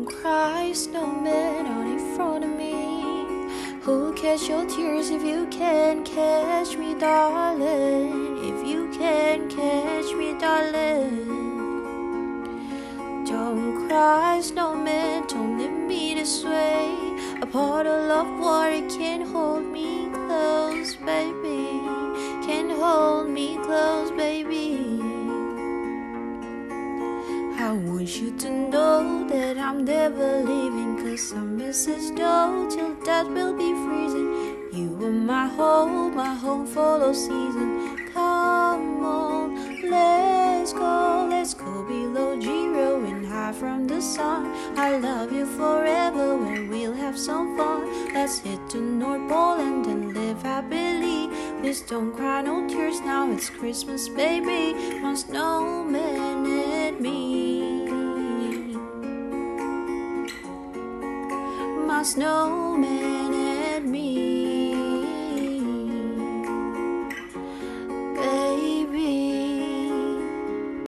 cry, snowman out in front of me. Who'll catch your tears if you can catch me, darling? If you can catch me, darling. Don't cry, snowman, don't leave me this way. A bottle of water can hold me close, baby. Can hold me close, baby. I want you to know that I'm never leaving Cause I'm Mrs. Doe till death will be freezing. You are my home, my home for all season. Come on, let's go, let's go below zero and high from the sun. I love you forever and we'll have some fun. Let's hit to North Pole and live happily. Please don't cry, no tears now, it's Christmas, baby. My snowman snowman